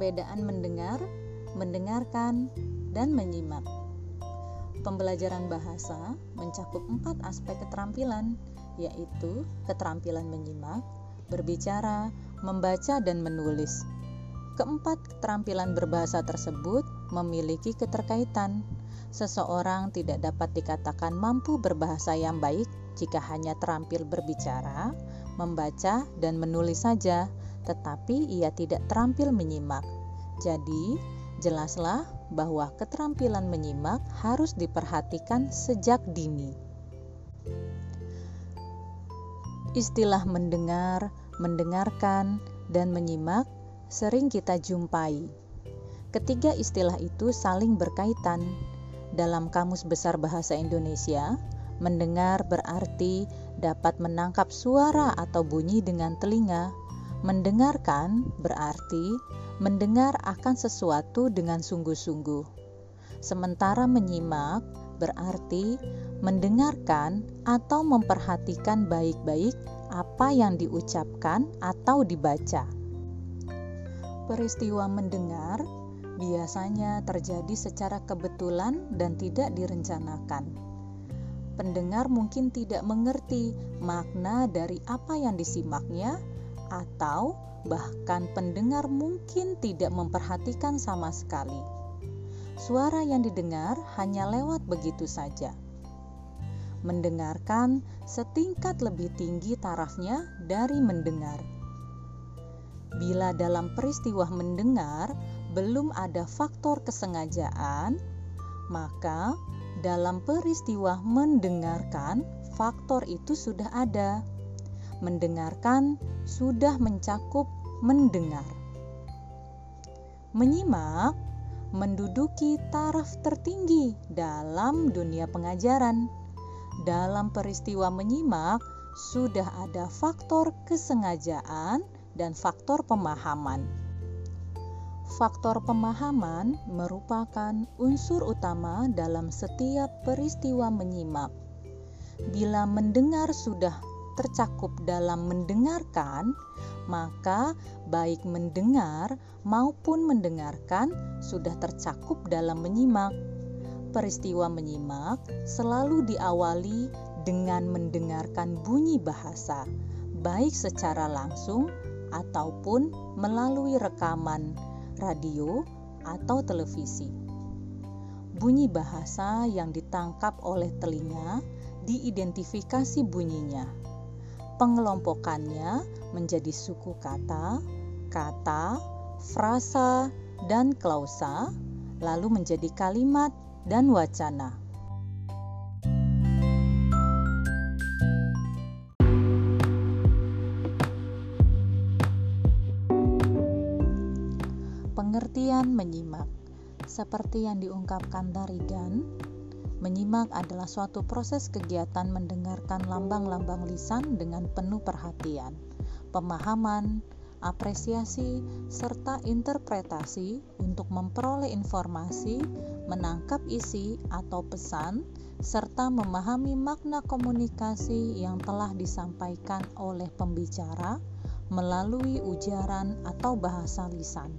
Perbedaan mendengar, mendengarkan, dan menyimak. Pembelajaran bahasa mencakup empat aspek keterampilan, yaitu keterampilan menyimak, berbicara, membaca, dan menulis. Keempat keterampilan berbahasa tersebut memiliki keterkaitan. Seseorang tidak dapat dikatakan mampu berbahasa yang baik jika hanya terampil berbicara, membaca, dan menulis saja, tetapi ia tidak terampil menyimak. Jadi, jelaslah bahwa keterampilan menyimak harus diperhatikan sejak dini. Istilah mendengar, mendengarkan, dan menyimak sering kita jumpai. Ketiga istilah itu saling berkaitan. Dalam Kamus Besar Bahasa Indonesia, mendengar berarti dapat menangkap suara atau bunyi dengan telinga. Mendengarkan berarti mendengar akan sesuatu dengan sungguh-sungguh. Sementara menyimak berarti mendengarkan atau memperhatikan baik-baik apa yang diucapkan atau dibaca. Peristiwa mendengar biasanya terjadi secara kebetulan dan tidak direncanakan. Pendengar mungkin tidak mengerti makna dari apa yang disimaknya, atau bahkan pendengar mungkin tidak memperhatikan sama sekali. Suara yang didengar hanya lewat begitu saja. Mendengarkan setingkat lebih tinggi tarafnya dari mendengar Bila dalam peristiwa mendengar belum ada faktor kesengajaan, maka dalam peristiwa mendengarkan faktor itu sudah ada. Mendengarkan sudah mencakup mendengar. Menyimak menduduki taraf tertinggi dalam dunia pengajaran. Dalam peristiwa menyimak sudah ada faktor kesengajaan dan faktor pemahaman. Faktor pemahaman merupakan unsur utama dalam setiap peristiwa menyimak. Bila mendengar sudah tercakup dalam mendengarkan, maka baik mendengar maupun mendengarkan sudah tercakup dalam menyimak. Peristiwa menyimak selalu diawali dengan mendengarkan bunyi bahasa, baik secara langsung ataupun melalui rekaman radio atau televisi. Bunyi bahasa yang ditangkap oleh telinga diidentifikasi bunyinya. Pengelompokannya menjadi suku kata, kata, frasa, dan klausa, lalu menjadi kalimat dan wacana. Pengertian menyimak Seperti yang diungkapkan Tarigan, menyimak adalah suatu proses kegiatan mendengarkan lambang-lambang lisan dengan penuh perhatian, pemahaman, apresiasi, serta interpretasi untuk memperoleh informasi, menangkap isi atau pesan, serta memahami makna komunikasi yang telah disampaikan oleh pembicara melalui ujaran atau bahasa lisan.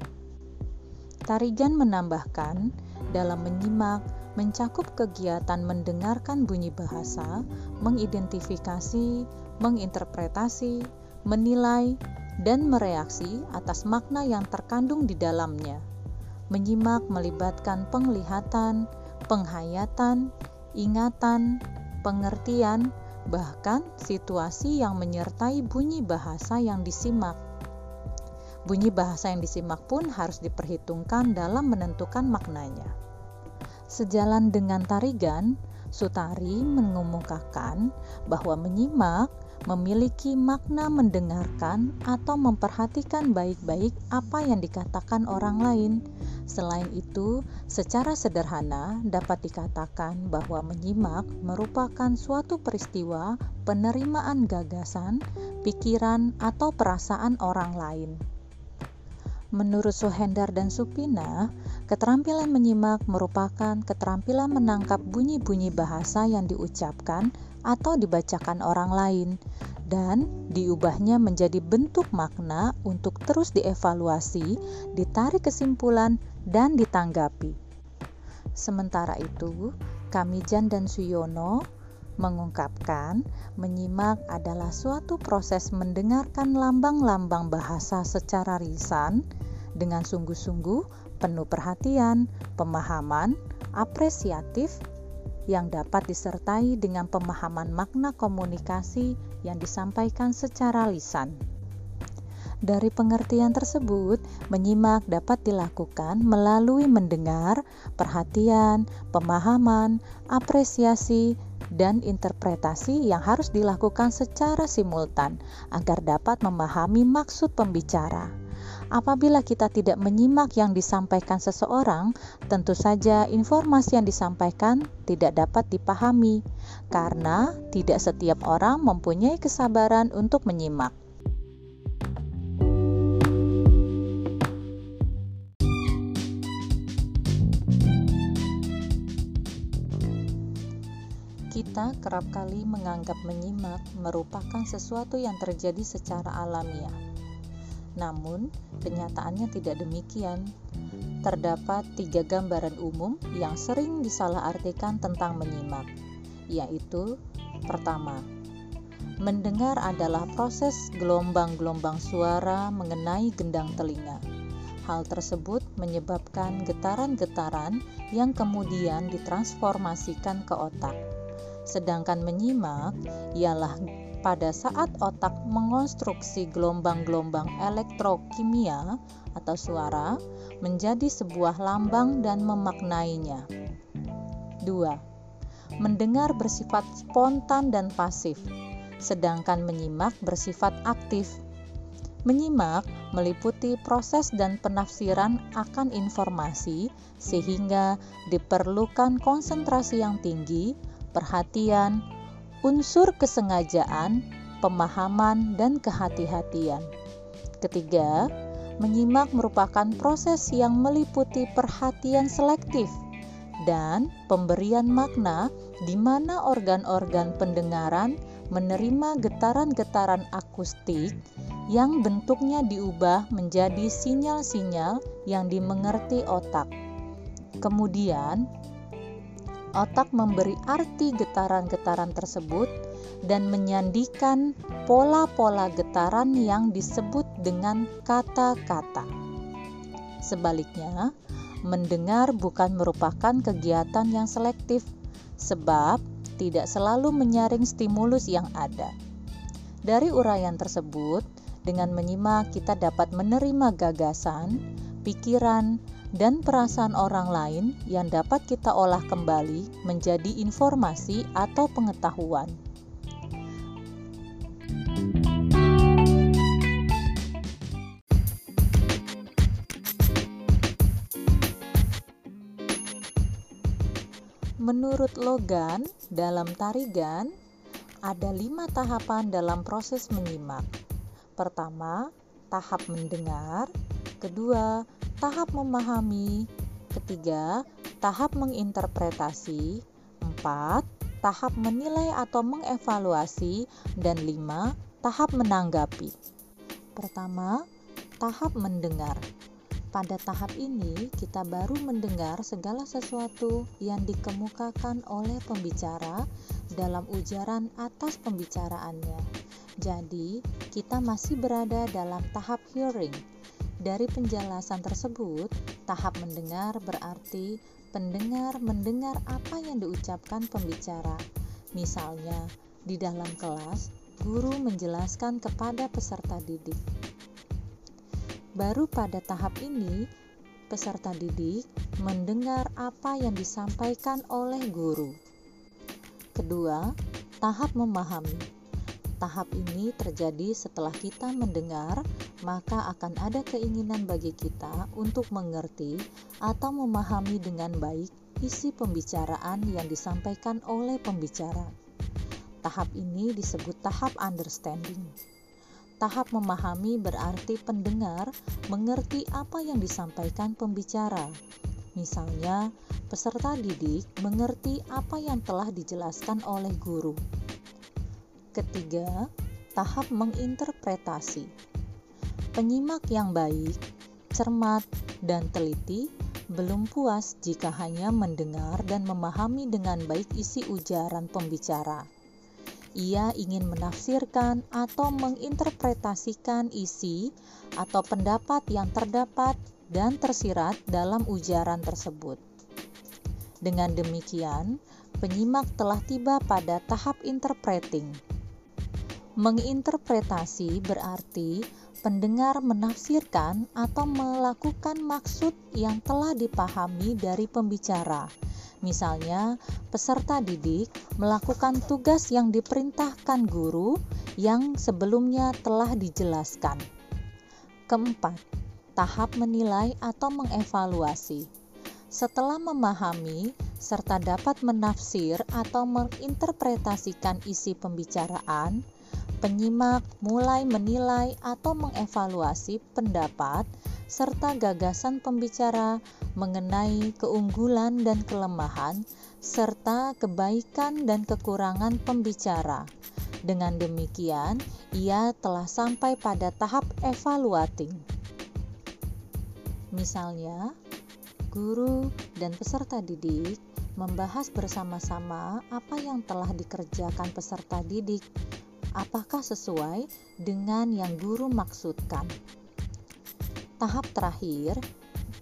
Tarigan menambahkan, dalam menyimak mencakup kegiatan mendengarkan bunyi bahasa, mengidentifikasi, menginterpretasi, menilai, dan mereaksi atas makna yang terkandung di dalamnya. Menyimak melibatkan penglihatan, penghayatan, ingatan, pengertian, bahkan situasi yang menyertai bunyi bahasa yang disimak. Bunyi bahasa yang disimak pun harus diperhitungkan dalam menentukan maknanya. Sejalan dengan tarigan, Sutari mengemukakan bahwa menyimak memiliki makna mendengarkan atau memperhatikan baik-baik apa yang dikatakan orang lain. Selain itu, secara sederhana dapat dikatakan bahwa menyimak merupakan suatu peristiwa penerimaan gagasan, pikiran, atau perasaan orang lain. Menurut Sohendar dan Supina, keterampilan menyimak merupakan keterampilan menangkap bunyi-bunyi bahasa yang diucapkan atau dibacakan orang lain. dan diubahnya menjadi bentuk makna untuk terus dievaluasi, ditarik kesimpulan, dan ditanggapi. Sementara itu, Kamijan dan Suyono mengungkapkan menyimak adalah suatu proses mendengarkan lambang-lambang bahasa secara risan dengan sungguh-sungguh, penuh perhatian, pemahaman, apresiatif, yang dapat disertai dengan pemahaman makna komunikasi yang disampaikan secara lisan. Dari pengertian tersebut, menyimak dapat dilakukan melalui mendengar, perhatian, pemahaman, apresiasi, dan interpretasi yang harus dilakukan secara simultan agar dapat memahami maksud pembicara. Apabila kita tidak menyimak yang disampaikan seseorang, tentu saja informasi yang disampaikan tidak dapat dipahami, karena tidak setiap orang mempunyai kesabaran untuk menyimak. Kita kerap kali menganggap menyimak merupakan sesuatu yang terjadi secara alamiah namun, kenyataannya tidak demikian. Terdapat tiga gambaran umum yang sering disalahartikan tentang menyimak, yaitu: pertama, mendengar adalah proses gelombang-gelombang suara mengenai gendang telinga. Hal tersebut menyebabkan getaran-getaran yang kemudian ditransformasikan ke otak. Sedangkan menyimak ialah pada saat otak mengonstruksi gelombang-gelombang elektrokimia atau suara menjadi sebuah lambang dan memaknainya. 2. Mendengar bersifat spontan dan pasif, sedangkan menyimak bersifat aktif. Menyimak meliputi proses dan penafsiran akan informasi, sehingga diperlukan konsentrasi yang tinggi, perhatian, unsur kesengajaan, pemahaman, dan kehati-hatian. Ketiga, menyimak merupakan proses yang meliputi perhatian selektif dan pemberian makna di mana organ-organ pendengaran menerima getaran-getaran akustik yang bentuknya diubah menjadi sinyal-sinyal yang dimengerti otak. Kemudian, otak memberi arti getaran-getaran tersebut dan menyandikan pola-pola getaran yang disebut dengan kata-kata. Sebaliknya, mendengar bukan merupakan kegiatan yang selektif, sebab tidak selalu menyaring stimulus yang ada. Dari uraian tersebut, dengan menyimak kita dapat menerima gagasan, pikiran, dan perasaan orang lain yang dapat kita olah kembali menjadi informasi atau pengetahuan. Menurut Logan, dalam tarigan ada lima tahapan dalam proses menyimak. Pertama, tahap mendengar. Kedua, tahap memahami, ketiga, tahap menginterpretasi, empat, tahap menilai atau mengevaluasi, dan lima, tahap menanggapi. Pertama, tahap mendengar. Pada tahap ini, kita baru mendengar segala sesuatu yang dikemukakan oleh pembicara dalam ujaran atas pembicaraannya. Jadi, kita masih berada dalam tahap hearing dari penjelasan tersebut, tahap mendengar berarti pendengar mendengar apa yang diucapkan pembicara. Misalnya, di dalam kelas, guru menjelaskan kepada peserta didik. Baru pada tahap ini, peserta didik mendengar apa yang disampaikan oleh guru. Kedua, tahap memahami Tahap ini terjadi setelah kita mendengar, maka akan ada keinginan bagi kita untuk mengerti atau memahami dengan baik isi pembicaraan yang disampaikan oleh pembicara. Tahap ini disebut tahap understanding. Tahap memahami berarti pendengar mengerti apa yang disampaikan pembicara. Misalnya, peserta didik mengerti apa yang telah dijelaskan oleh guru. Ketiga, tahap menginterpretasi. Penyimak yang baik, cermat, dan teliti belum puas jika hanya mendengar dan memahami dengan baik isi ujaran pembicara. Ia ingin menafsirkan atau menginterpretasikan isi atau pendapat yang terdapat dan tersirat dalam ujaran tersebut. Dengan demikian, penyimak telah tiba pada tahap interpreting. Menginterpretasi berarti pendengar menafsirkan atau melakukan maksud yang telah dipahami dari pembicara. Misalnya, peserta didik melakukan tugas yang diperintahkan guru yang sebelumnya telah dijelaskan. Keempat, tahap menilai atau mengevaluasi. Setelah memahami serta dapat menafsir atau menginterpretasikan isi pembicaraan, penyimak mulai menilai atau mengevaluasi pendapat serta gagasan pembicara mengenai keunggulan dan kelemahan serta kebaikan dan kekurangan pembicara. Dengan demikian, ia telah sampai pada tahap evaluating. Misalnya, guru dan peserta didik membahas bersama-sama apa yang telah dikerjakan peserta didik, apakah sesuai dengan yang guru maksudkan. Tahap terakhir,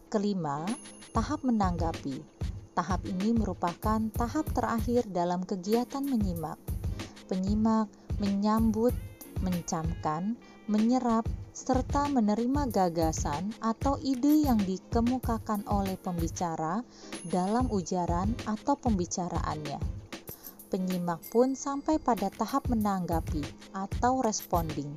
kelima, tahap menanggapi. Tahap ini merupakan tahap terakhir dalam kegiatan menyimak. Penyimak menyambut, mencamkan, menyerap, serta menerima gagasan atau ide yang dikemukakan oleh pembicara dalam ujaran atau pembicaraannya. Penyimak pun sampai pada tahap menanggapi atau responding.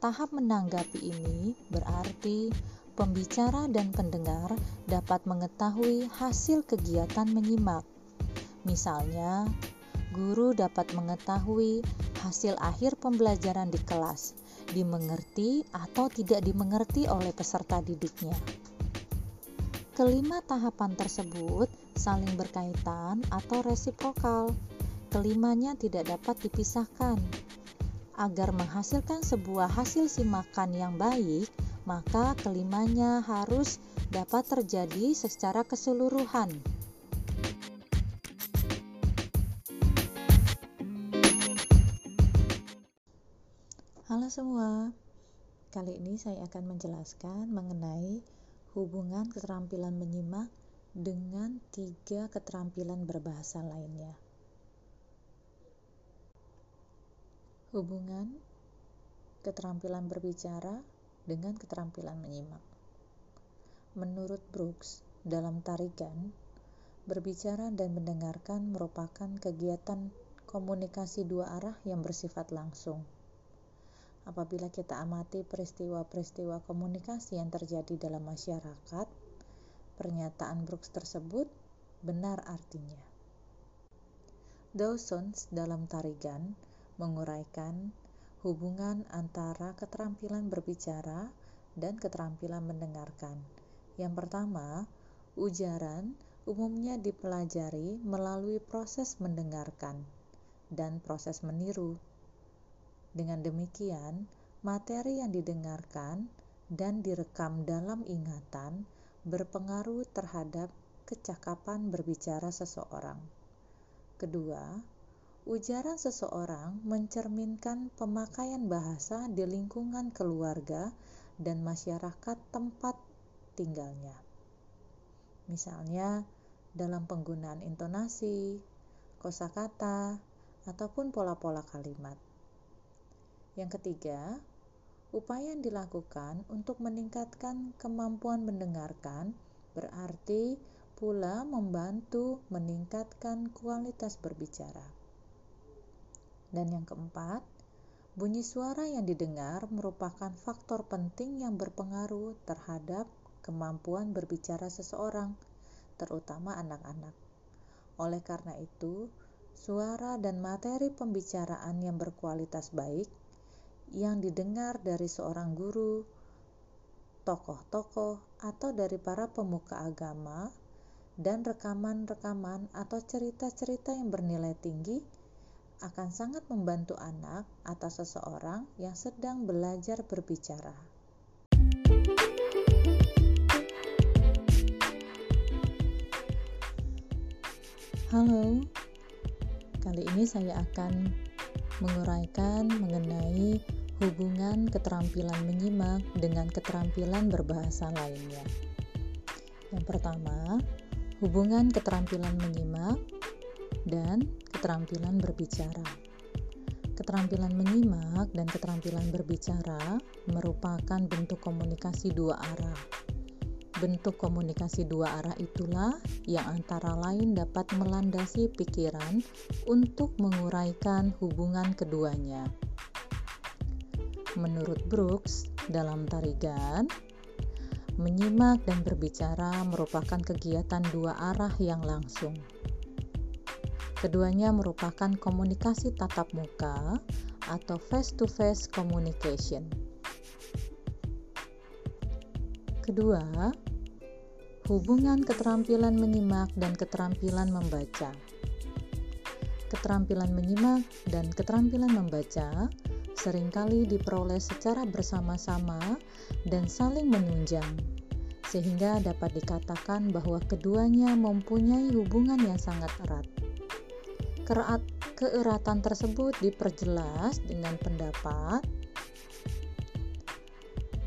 Tahap menanggapi ini berarti pembicara dan pendengar dapat mengetahui hasil kegiatan menyimak. Misalnya, guru dapat mengetahui hasil akhir pembelajaran di kelas dimengerti atau tidak dimengerti oleh peserta didiknya. Kelima tahapan tersebut saling berkaitan atau resiprokal. Kelimanya tidak dapat dipisahkan. Agar menghasilkan sebuah hasil simakan yang baik, maka kelimanya harus dapat terjadi secara keseluruhan. Halo semua, kali ini saya akan menjelaskan mengenai hubungan keterampilan menyimak dengan tiga keterampilan berbahasa lainnya. Hubungan keterampilan berbicara dengan keterampilan menyimak. Menurut Brooks, dalam tarikan, berbicara dan mendengarkan merupakan kegiatan komunikasi dua arah yang bersifat langsung apabila kita amati peristiwa-peristiwa komunikasi yang terjadi dalam masyarakat, pernyataan Brooks tersebut benar artinya. Dawson dalam Tarigan menguraikan hubungan antara keterampilan berbicara dan keterampilan mendengarkan. Yang pertama, ujaran umumnya dipelajari melalui proses mendengarkan dan proses meniru dengan demikian, materi yang didengarkan dan direkam dalam ingatan berpengaruh terhadap kecakapan berbicara seseorang. Kedua, ujaran seseorang mencerminkan pemakaian bahasa di lingkungan keluarga dan masyarakat tempat tinggalnya. Misalnya, dalam penggunaan intonasi, kosakata, ataupun pola-pola kalimat. Yang ketiga, upaya yang dilakukan untuk meningkatkan kemampuan mendengarkan berarti pula membantu meningkatkan kualitas berbicara. Dan yang keempat, bunyi suara yang didengar merupakan faktor penting yang berpengaruh terhadap kemampuan berbicara seseorang, terutama anak-anak. Oleh karena itu, suara dan materi pembicaraan yang berkualitas baik yang didengar dari seorang guru, tokoh-tokoh, atau dari para pemuka agama, dan rekaman-rekaman atau cerita-cerita yang bernilai tinggi akan sangat membantu anak atau seseorang yang sedang belajar berbicara. Halo, kali ini saya akan menguraikan mengenai hubungan keterampilan menyimak dengan keterampilan berbahasa lainnya. Yang pertama, hubungan keterampilan menyimak dan keterampilan berbicara. Keterampilan menyimak dan keterampilan berbicara merupakan bentuk komunikasi dua arah. Bentuk komunikasi dua arah itulah yang antara lain dapat melandasi pikiran untuk menguraikan hubungan keduanya. Menurut Brooks, dalam tarigan, menyimak dan berbicara merupakan kegiatan dua arah yang langsung. Keduanya merupakan komunikasi tatap muka atau face-to-face communication. Kedua, hubungan keterampilan menyimak dan keterampilan membaca. Keterampilan menyimak dan keterampilan membaca sering kali diperoleh secara bersama-sama dan saling menunjang, sehingga dapat dikatakan bahwa keduanya mempunyai hubungan yang sangat erat. Keeratan tersebut diperjelas dengan pendapat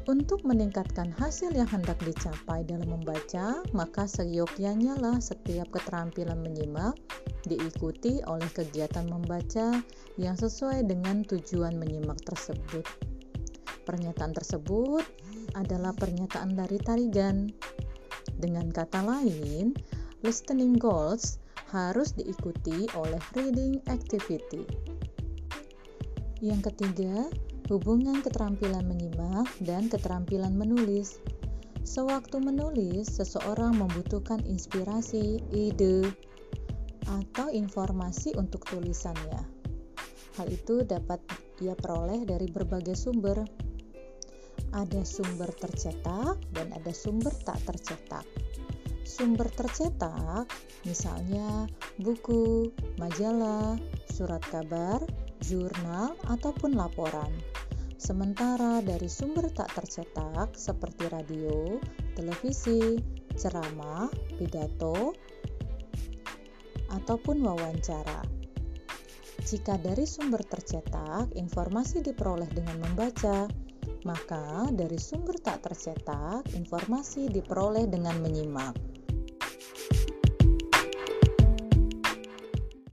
untuk meningkatkan hasil yang hendak dicapai dalam membaca, maka seyogyanya lah setiap keterampilan menyimak diikuti oleh kegiatan membaca yang sesuai dengan tujuan menyimak tersebut. Pernyataan tersebut adalah pernyataan dari Tarigan. Dengan kata lain, listening goals harus diikuti oleh reading activity. Yang ketiga, hubungan keterampilan menyimak dan keterampilan menulis. Sewaktu menulis, seseorang membutuhkan inspirasi, ide, atau informasi untuk tulisannya. Hal itu dapat ia peroleh dari berbagai sumber. Ada sumber tercetak dan ada sumber tak tercetak. Sumber tercetak misalnya buku, majalah, surat kabar, jurnal, ataupun laporan. Sementara dari sumber tak tercetak seperti radio, televisi, ceramah, pidato, ataupun wawancara. Jika dari sumber tercetak informasi diperoleh dengan membaca, maka dari sumber tak tercetak informasi diperoleh dengan menyimak.